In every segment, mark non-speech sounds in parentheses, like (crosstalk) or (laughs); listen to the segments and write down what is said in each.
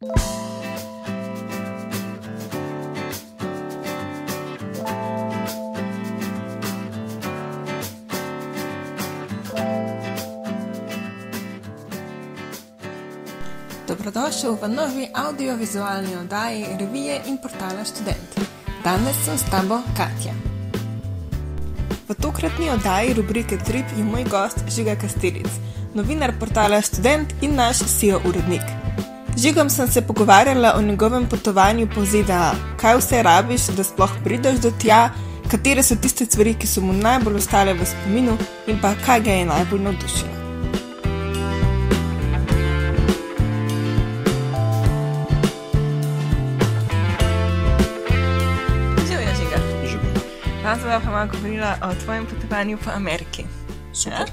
Dobrodošel v novi audiovizualni oddaji revije in portala Student. Danes sem s tabo Katja. V tokratni oddaji rubrike Trip je moj gost Žiga Kastelic, novinar portala Student in naš SEO urednik. Žigom sem se pogovarjala o njegovem potovanju po ZDA, kaj vse rabiš, da sploh prideš do tja, katere so tiste stvari, ki so mu najbolj ostale v spominu in pa kaj ga je najbolj navdušilo. Danes bomo pa malo govorila o tvojem potovanju po Ameriki. Ja?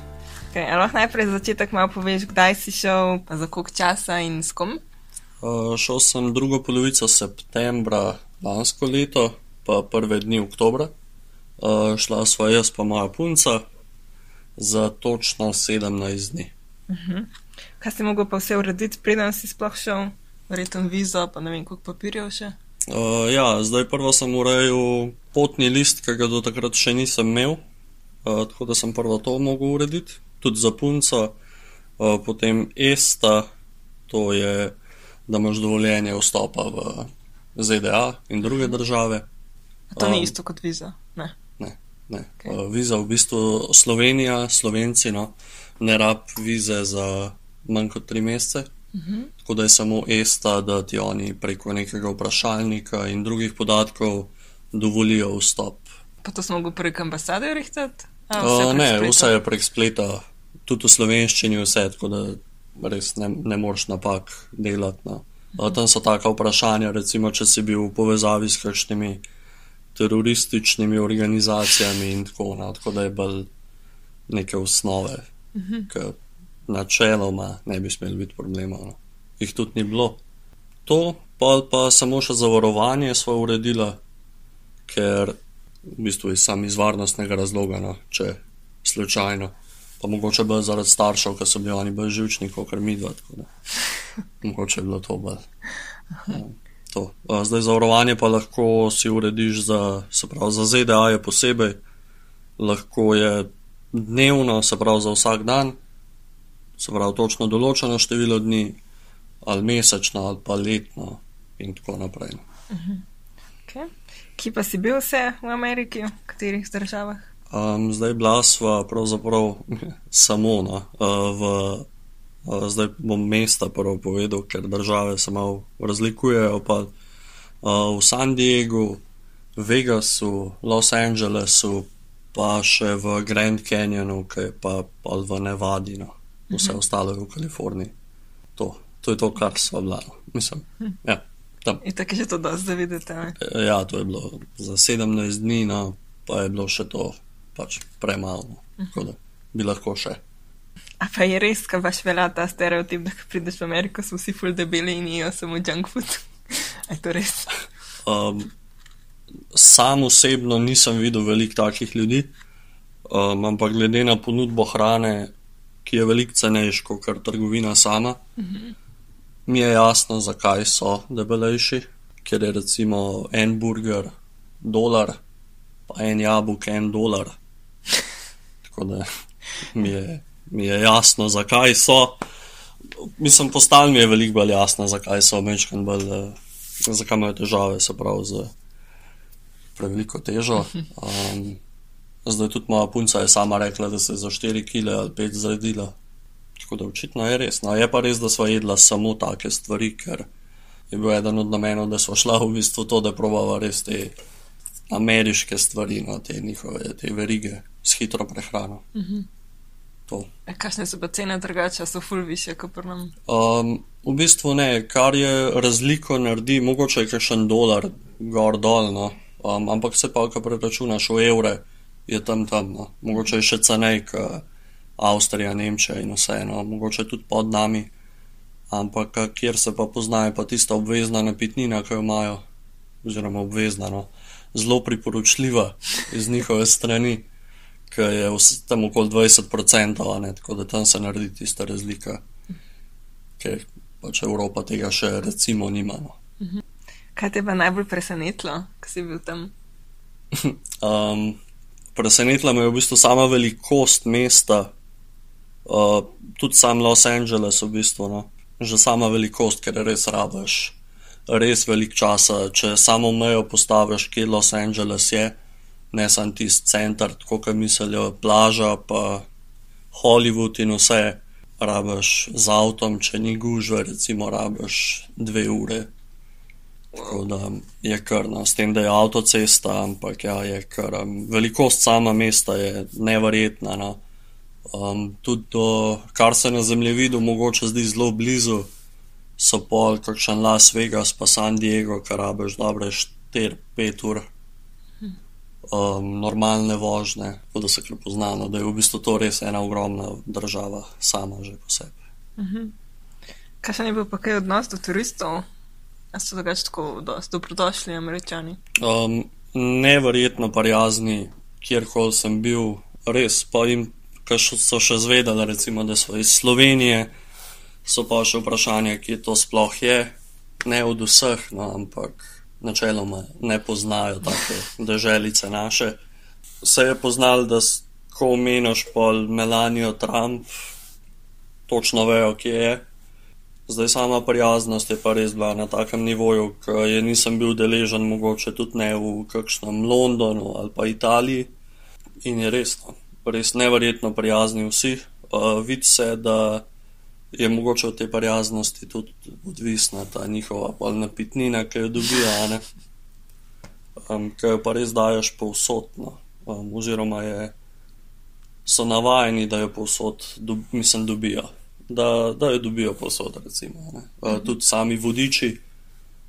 Okay, ali lahko najprej za začetek malo poveš, kdaj si šel, pa za koliko časa in s kom? Uh, šel sem drugo polovico septembra lansko leto, pa prve dni oktobra. Uh, šla sva jaz pa moja punca za točno 17 dni. Kaj si mogel pa vse urediti, preden si sploh šel, verjetno vizo, pa ne vem, koliko papirjev še. Uh, ja, zdaj prvo sem urejal potni list, ki ga do takrat še nisem imel, uh, tako da sem prvo to mogel urediti, tudi za punco, uh, potem ESTA, to je, da imaš dovoljenje vstopa v ZDA in druge države. A to ni Um, isto kot viza. Ne. Ne, ne. Okay. Viza v bistvu Slovenija, Slovenci, no, ne rab vize za manj kot tri mesece. Uh -huh. Tako da je samo ESTA, da ti oni preko nekega vprašalnika in drugih podatkov dovolijo vstop. Pa to smo mogli prek ambasade rihtati? Uh, ne, spleta? vse je prek spleta, tudi v slovenščini, vse, tako da res ne, ne moreš napak delati. No. Uh, tam so taka vprašanja, recimo, če si bil v povezavi s kakšnimi terorističnimi organizacijami in tako naprej, tako da je bolj neke osnove, -huh. ki načeloma ne bi smeli biti problemov. No. Jih tudi ni bilo. To, pa, pa samo še zavarovanje smo uredila, ker v bistvu iz sam iz varnostnega razloga, no, če slučajno. Pa mogoče bolj zaradi staršev, ker so bili oni bolj živčni, kot mi dva. (laughs) Mogoče je bilo to bolj. To. Zdaj zavarovanje pa lahko si urediš za, se pravi, za ZDA je posebej, lahko je dnevno, se pravi za vsak dan, se pravi točno določeno število dni, ali mesečno, ali pa letno in tako naprej. no. Okay. Kje pa si bil vse v Ameriki, v katerih državah? Um, zdaj bila sva pravzaprav (laughs) samo no, uh, v. Uh, zdaj bom mesta prvo povedal, ker države se malo razlikujejo. Pa, uh, v San Diegu, Vegasu, Los Angelesu, pa še v Grand Canyonu, ki je pa, pa v Nevadi, no. vse mhm. ostalo je v Kaliforniji. To, to je to, kar sva bila. no. Mislim, ja, tam. In tako je to za videti. ne? Ja, to je bilo za 17 dni, no, pa je bilo še to pač premalo. Tako da bi lahko še. A pa je res, kaj baš velja ta stereotip, da ko prideš v Ameriko, so vsi full debeli in jejo samo junk food. (laughs) Je to res? Um, sam osebno nisem videl veliko takih ljudi, um, ampak glede na ponudbo hrane, ki je veliko cenejša kot trgovina sama, mi je jasno, zakaj so debelejši. Ker je recimo en burger dolar, pa en jabolk en dolar. Tako da mi je, mi je jasno, zakaj so. Mislim, postalo mi je veliko bolj jasno, zakaj so mečkan bolj, eh, zakaj imajo težave, se pravi, z preveliko težo. Um, zdaj tudi moja punca je sama rekla, da se je za 4 kg ali 5 zredila. Tako da očitno je res. No, je pa res, da sva jedla samo take stvari, ker je bil eden od namenov, da sva šla v bistvu to, da probava res te ameriške stvari, no, te njihove, te verige s hitro prehrano. To. E, Kakšne so pa cene drugače, so full više kot pri nam? Um, v bistvu ne, kar je razliko naredi, mogoče je kakšen dolar gor dol, no. um, ampak se pa, ko preračunaš v evre, je tam tam. No. Mogoče je še cenej, kot Avstrija, Nemčija in vse, no. mogoče tudi pod nami. Ampak kjer se pa poznajo, pa tista obvezna napitnina, ki jo imajo, oziroma obvezna, no. zelo priporočljiva iz njihove strani, ki je vs- tam okoli 20%, a ne, tako da tam se naredi tista razlika ker pač Evropa tega še recimo nima. No. Kaj te je pa najbolj presenetilo, ko si bil tam? (laughs) Um, presenetila me je v bistvu sama velikost mesta, uh, tudi sam Los Angeles, v bistvu. No. Že sama velikost, ker res rabiš res velik časa, če samo mejo postaviš, kje Los Angeles je, ne samo tisti center, tako kot mislijo, plaža, pa Hollywood in vse. Rabiš z avtom, če ni gužve, recimo, rabiš dve ure. Tako da je kar, no, s tem, da je avtocesta, ampak ja, je kar. Um, velikost sama mesta je neverjetna. No. Um, tudi to, kar se na zemljevidu mogoče zdi zelo blizu, so pol, kakšen Las Vegas, pa San Diego, kar rabiš dobre 4-5 ur. Um, normalne vožnje, tako da se kar poznano, da je v bistvu to res ena ogromna država, sama že po sebi. Kakšen je bil pa kaj odnos do turistov? A so drugače tako dobrodošli američani? Um, neverjetno prijazni, kjerkoli sem bil, res. Pa jim, ki so še zvedali, recimo, da so iz Slovenije, so pa še vprašanje, kje to sploh je. Ne od vseh, no, ampak načeloma ne poznajo take državice naše. Se je poznal, da ko omeniš pol Melanijo Trump, točno vejo, kje je. Zdaj sama prijaznost je pa res bila na takem nivoju, ki je nisem bil deležen, mogoče tudi ne v kakšnem Londonu ali pa Italiji. In je res, no, res neverjetno prijazni vsi. Uh, Vidi se, da je mogoče od te prijaznosti tudi odvisna ta njihova napitnina, ki jo dobijo, um, ki jo pa res daješ povsod. No. Um, oziroma je, so navajeni, da jo povsod, do, mislim, dobijo da, da jo dobijo posod. Recimo, uh, tudi sami vodiči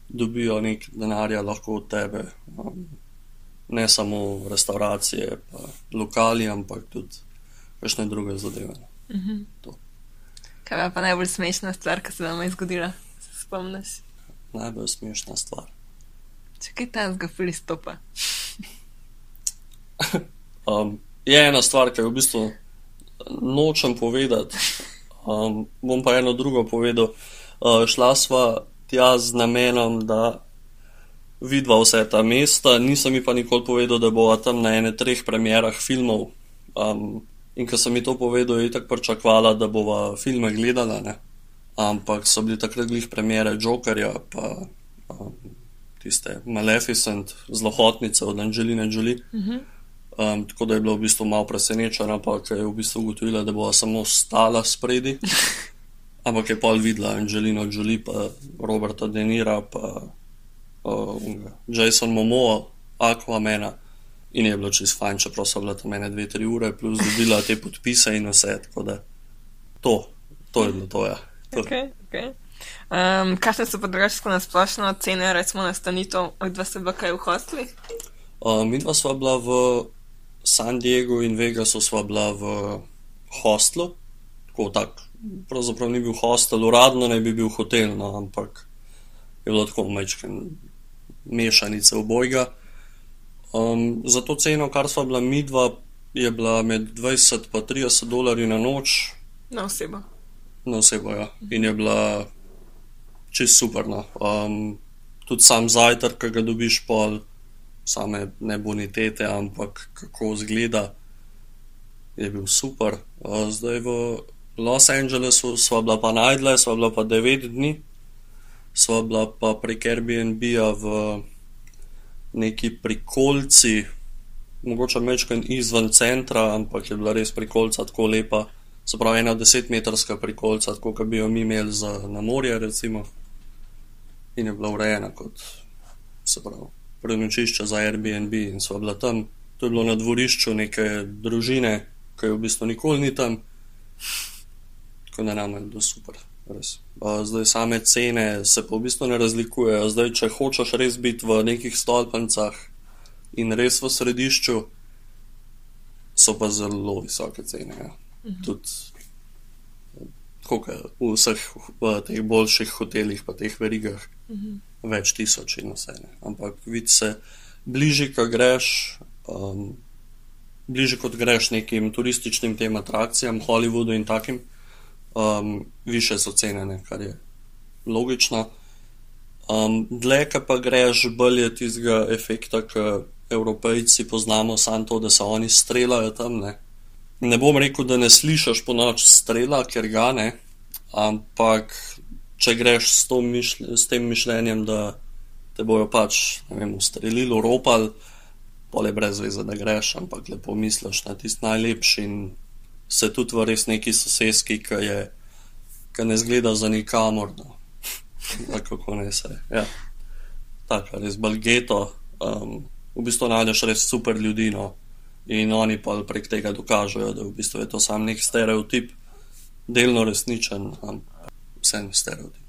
dobijo nekaj denarja lahko od tebe, um, ne samo restauracije, pa lokali, ampak tudi kakšne druge zadeve. Mhm. Kaj je pa najbolj smešna stvar, ki se vam je zgodila? Se spomniš? Najbolj smešna stvar. Če kaj tam zgo pristopa. um, je ena stvar, ki jo v bistvu nočem povedati. Um, bom pa eno drugo povedal. Uh, šla sva tja z namenom, da vidva vse ta mesta, nisem mi pa nikoli povedal, da bova tam na ene treh premjerah filmov. Um, in ko sem mi to povedal, je tako pričakvala, da bova filme gledala, ne? ampak so bili takrat glih premjere Jokerja, pa um, tiste Maleficent, zlohotnice od Angeline Jolie. Uh -huh. Um, tako da je bila v bistvu malo presenečena, pa je v bistvu ugotovila, da bo samo stala spredi. (laughs) Ampak je pa videla Angelino Jolie, pa Roberta De Nira, pa uh, Jason Momoa, Aquamena. In je bilo čisto fajn, čeprav so bile tam ene dve, tri ure, plus dobila te podpise in vse. Tako da to, to je bilo to. Ja. to. Okay, okay. Um, Kakšne so pa drugačne na splošno cene, recimo na stanitev, od vas je bilo kaj v hostlih? Um, mi dva sva bila v San Diego in Vegasu sva bila v hostlu, tako tak. Pravzaprav ni bil hostel, uradno ne bi bil hotel, no, ampak je bilo tako mečken mešanice obojga. Um, za to ceno, kar sva bila mi dva, je bila med 20 in 30 dolarji na noč. Na osebo. Na osebo, ja. In je bila čist super. No. Um, tudi sam zajtrk, ki ga dobiš pol same ne bonitete, ampak kako izgleda, je bil super. Zdaj v Los Angelesu smo bila pa najdle, smo bila pa 9 dni, smo bila pa prek Airbnb-a v neki prikolci, mogoče mečken izven centra, ampak je bila res prikolca tako lepa. Se pravi, ena desetmetrska prikolca, tako kot bi jo mi imeli za na morje, recimo. In je bila urejena kot, se pravi, prenočišče za Airbnb in sva bila tam. To je bilo na dvorišču neke družine, ki je v bistvu nikoli ni tam, tako da nam je bilo super. Res. Zdaj same cene se pa v bistvu ne razlikujejo. Zdaj, če hočeš res biti v nekih stolpnicah in res v središču, so pa zelo visoke cene. Ja. Mhm. Tudi v vseh v teh boljših hotelih, pa teh verigah. Mhm več tisoč in vse. Ne. Ampak vidi se, bližje, ko greš, um, bližje kot greš nekim turističnim tem atrakcijam, Hollywoodu in takim, um, više so cenene, kar je logično. Um, dlje, ki pa greš, bolj je tistega efekta, ki evropejci poznamo, samo to, da se oni streljajo tam. Ne. ne bom rekel, da ne slišiš po noč strela, ker ga ne, ampak če greš s, mišlj s tem mišljenjem, da te bojo pač vem, ustrelili, ropali, pole brez veze, da greš, ampak lepo misliš na tisti najlepši in se tudi v res neki sosedski, ki je, ki ne zgleda za nikamor. No. (laughs) Kako ne se. Ja. Tako, res balgeto. Um, v bistvu najdeš res super ljudi, no. in oni pa prek tega dokažejo, da v bistvu je to sam nek stereotip, delno resničen, ampak vsem stereotip.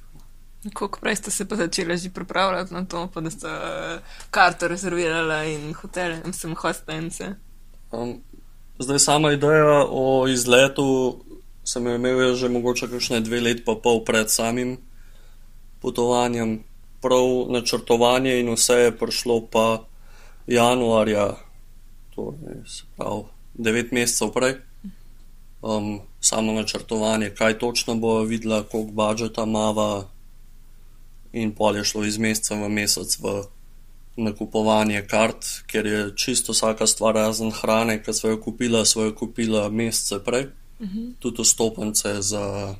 Kako prej ste se pa začeli že pripravljati na to, pa da ste uh, karto rezervirali in hotel, in sem hostence? Um, zdaj, sama ideja o izletu sem imel že mogoče kakšne dve leti pa pol pred samim potovanjem. Prav načrtovanje in vse je prišlo pa januarja, torej se pravi devet mesecev prej. Um, samo načrtovanje, kaj točno bo videla, koliko budžeta mava, in pol je šlo iz meseca v mesec v nakupovanje kart, ker je čisto vsaka stvar razen hrane, ki so jo kupila, so jo kupila mesece prej. Uh mhm. -huh. Tudi stopence za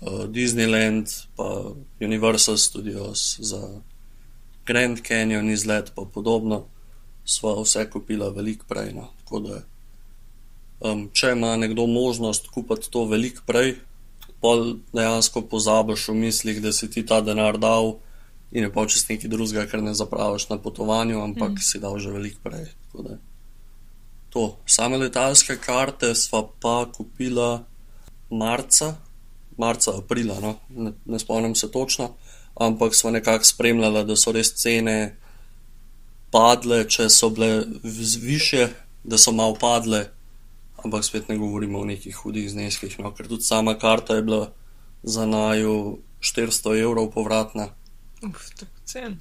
uh, Disneyland, pa Universal Studios, za Grand Canyon izlet, pa podobno, sva vse kupila veliko prej. No. Da, um, če ima nekdo možnost kupiti to veliko prej, pol dejansko pozabiš v mislih, da si ti ta denar dal in je pa čez nekaj drugega, ker ne zapraviš na potovanju, ampak mm. si dal že veliko prej. To. Same letalske karte sva pa kupila marca, marca, aprila, no? ne, ne spomnim se točno, ampak sva nekako spremljala, da so res cene padle, če so bile više, da so malo padle ampak spet ne govorimo o nekih hudih zneskih, no, ker tudi sama karta je bila za naju 400 evrov povratna. Uf, cen.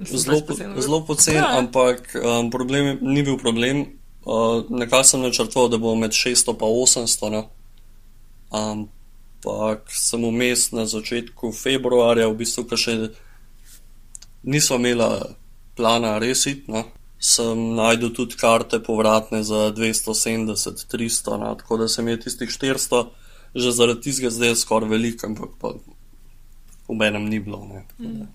Zelo, zelo pocen, ja. ampak um, problem, ni bil problem. Uh, nekako sem načrtoval, da bo med 600 in 800, no. ampak sem vmes na začetku februarja, v bistvu, ki še nismo imeli plana resiti, sem najdel tudi karte povratne za 270, 300, no, tako da sem je tistih 400, že zaradi tistega zdaj skoraj veliko, ampak pa v menem ni bilo. Ne, mm.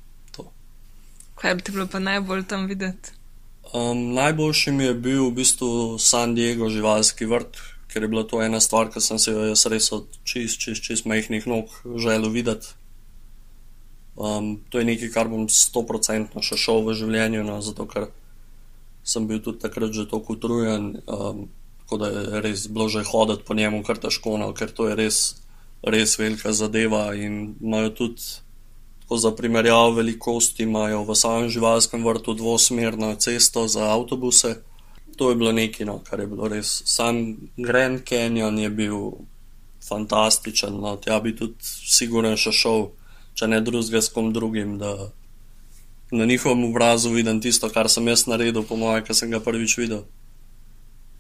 Kaj bi ti bilo pa najbolj tam videti? Um, najboljši mi je bil v bistvu San Diego živalski vrt, ker je bila to ena stvar, ki sem se jo jaz res od čist, čist, čist majhnih nog želel videti. Um, to je nekaj, kar bom 100% še šel v življenju, no, zato ker sem bil tudi takrat že tako utrujen, um, tako da je res bilo že hoditi po njemu kar težko, no, ker to je res, res velika zadeva in imajo tudi. Tako za primerjavo velikosti imajo v samem živalskem vrtu dvosmerno cesto za avtobuse. To je bilo nekaj, no, kar je bilo res. Sam Grand Canyon je bil fantastičen, no, tja bi tudi sigurno še šel, če ne drugega s kom drugim, da na njihovem obrazu vidim tisto, kar sem jaz naredil, po mojem, ki sem ga prvič videl.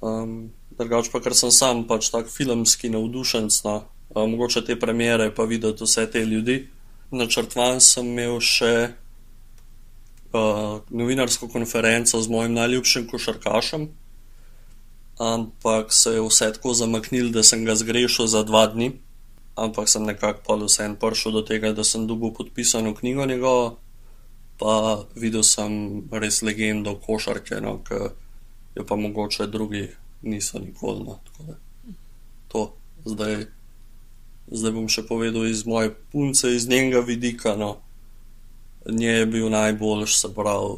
Um, Drugač pa, ker sem sam pač tak filmski navdušenc, no, um, mogoče te premjere pa videti vse te ljudi. Načrtvan sem imel še uh, novinarsko konferenco z mojim najljubšim košarkašem, ampak se je vse tako zamaknil, da sem ga zgrešil za dva dni. Ampak sem nekako pa vseeno prišel do tega, da sem dobil podpisano knjigo njegovo pa videl sem res legendo košarke, no, ki jo pa mogoče drugi niso nikoli. No, to zdaj, zdaj bom še povedal iz moje punce, iz njenega vidika. No, Nje je bil najboljši, se pravi,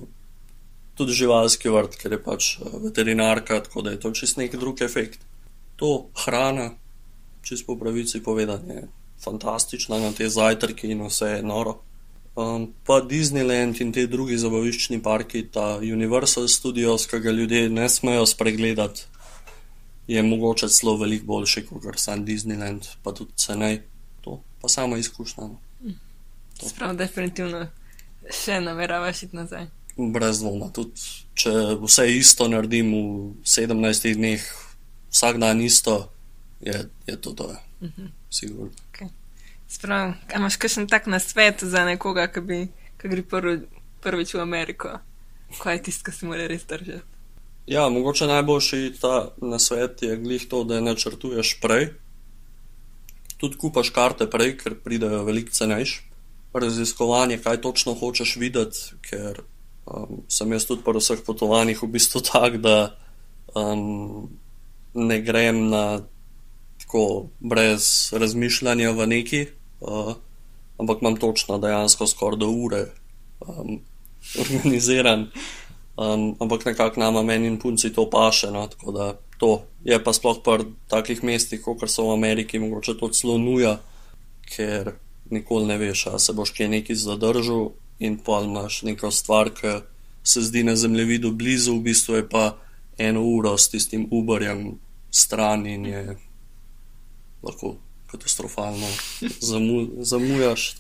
tudi živalski vrt, ker je pač eh, veterinarka, tako da je to čist nek drug efekt. To hrana, čist po pravici povedano, je fantastična na te zajtrke in vse je noro. Um, pa Disneyland in te drugi zabaviščni parki, ta Universal Studios, ki ga ljudje ne smejo spregledati, je mogoče celo veliko boljši kot sam Disneyland, pa tudi cenej. To pa samo izkušnja. No. Sprav, definitivno še nameravaš iti nazaj. Brez dvoma, tudi če vse isto naredim v 17 dneh, vsak dan isto, je, je to to. Uh -huh. Sigurno. Okay. Sprav, imaš kakšen tak nasvet za nekoga, ki, bi, ki gre prvi, prvič v Ameriko? Kaj je tisto, kar se mora res držati? Ja, mogoče najboljši ta nasvet je glih to, da načrtuješ prej. Tudi kupaš karte prej, ker pridejo veliko cenejš. Raziskovanje, kaj točno hočeš videti, ker um, sem jaz tudi po vseh potovanjih v bistvu (laughs) tak, da um, ne grem na tako brez razmišljanja v neki, uh, ampak imam točno dejansko skoraj do ure um, (laughs) organiziran. Um, ampak nekako nama meni in punci to paše. No, tako da to je pa sploh pri takih mestih, kot so v Ameriki, mogoče to celo nuja, ker nikoli ne veš, a se boš kje neki zadržal in pa imaš neko stvar, ki se zdi na zemljevidu blizu, v bistvu je pa eno uro s tistim Uberjem stran in je lahko katastrofalno zamu, zamujaš.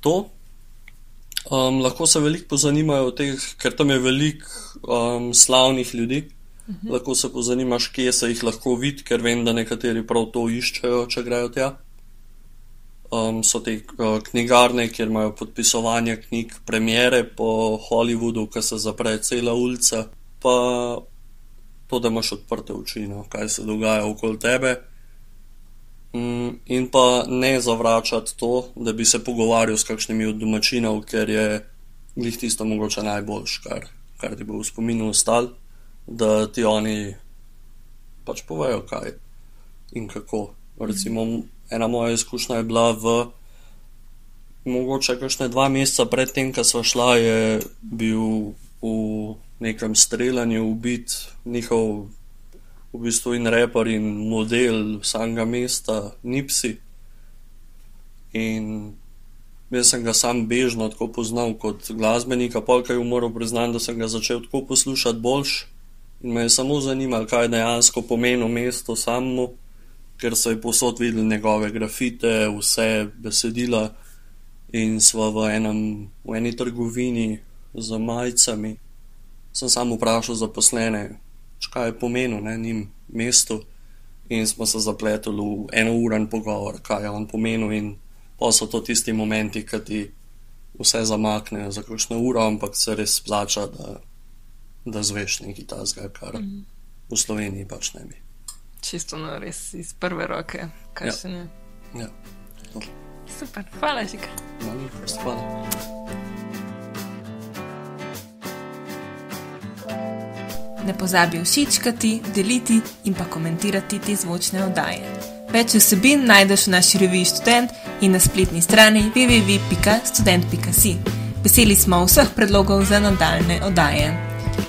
To. Um, lahko se veliko pozanimajo o teh, ker tam je veliko um, slavnih ljudi. Uh mhm. -huh. Lahko se pozanimaš, kje se jih lahko vidi, ker vem, da nekateri prav to iščejo, če grejo tja. Um, so te uh, knjigarne, kjer imajo podpisovanje knjig, premjere po Hollywoodu, ki se zapre cela ulica, pa to, da imaš odprte oči, no, kaj se dogaja okoli tebe. Um, in pa ne zavračati to, da bi se pogovarjal s kakšnimi od domačinov, ker je njih tisto mogoče najboljš, kar, kar ti bo v spominu ostal, da ti oni pač povejo, kaj in kako. Recimo, ena moja izkušnja je bila v. Mogoče kakšne dva meseca predtem, ko smo šla, je bil v nekem streljanju ubit njihov v bistvu in reper in model samega mesta, Nipsi. In jaz sem ga sam bežno tako poznal kot glasbenika, polk je umoral priznati, da sem ga začel tako poslušati boljš. In me je samo zanimalo, kaj dejansko pomeni mesto samo, ker so je posod videli njegove grafite, vse besedila. In smo v, enem, v eni trgovini z majicami sem samo vprašal zaposlene, kaj je pomenil na njim mestu, in smo se zapletli v eno uren pogovor, kaj je on pomenil. In pa so to tisti momenti, ki ti vse zamaknejo za kakšno uro, ampak se res splača, da, da zveš nekaj tazga, kar mm. v Sloveniji pač ne bi. Čisto no, res iz prve roke, kaj ja. se ne. Ja. Super, hvala, Žika. Hvala. Ne pozabi všečkati, deliti in pa komentirati te zvočne oddaje. Več vsebin najdeš v naši reviji Student in na spletni strani www.student.si. Veseli smo vseh predlogov za nadaljne oddaje.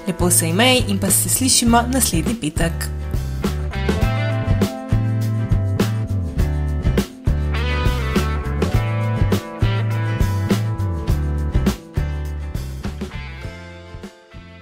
Lepo se imej in pa se slišimo naslednji petek.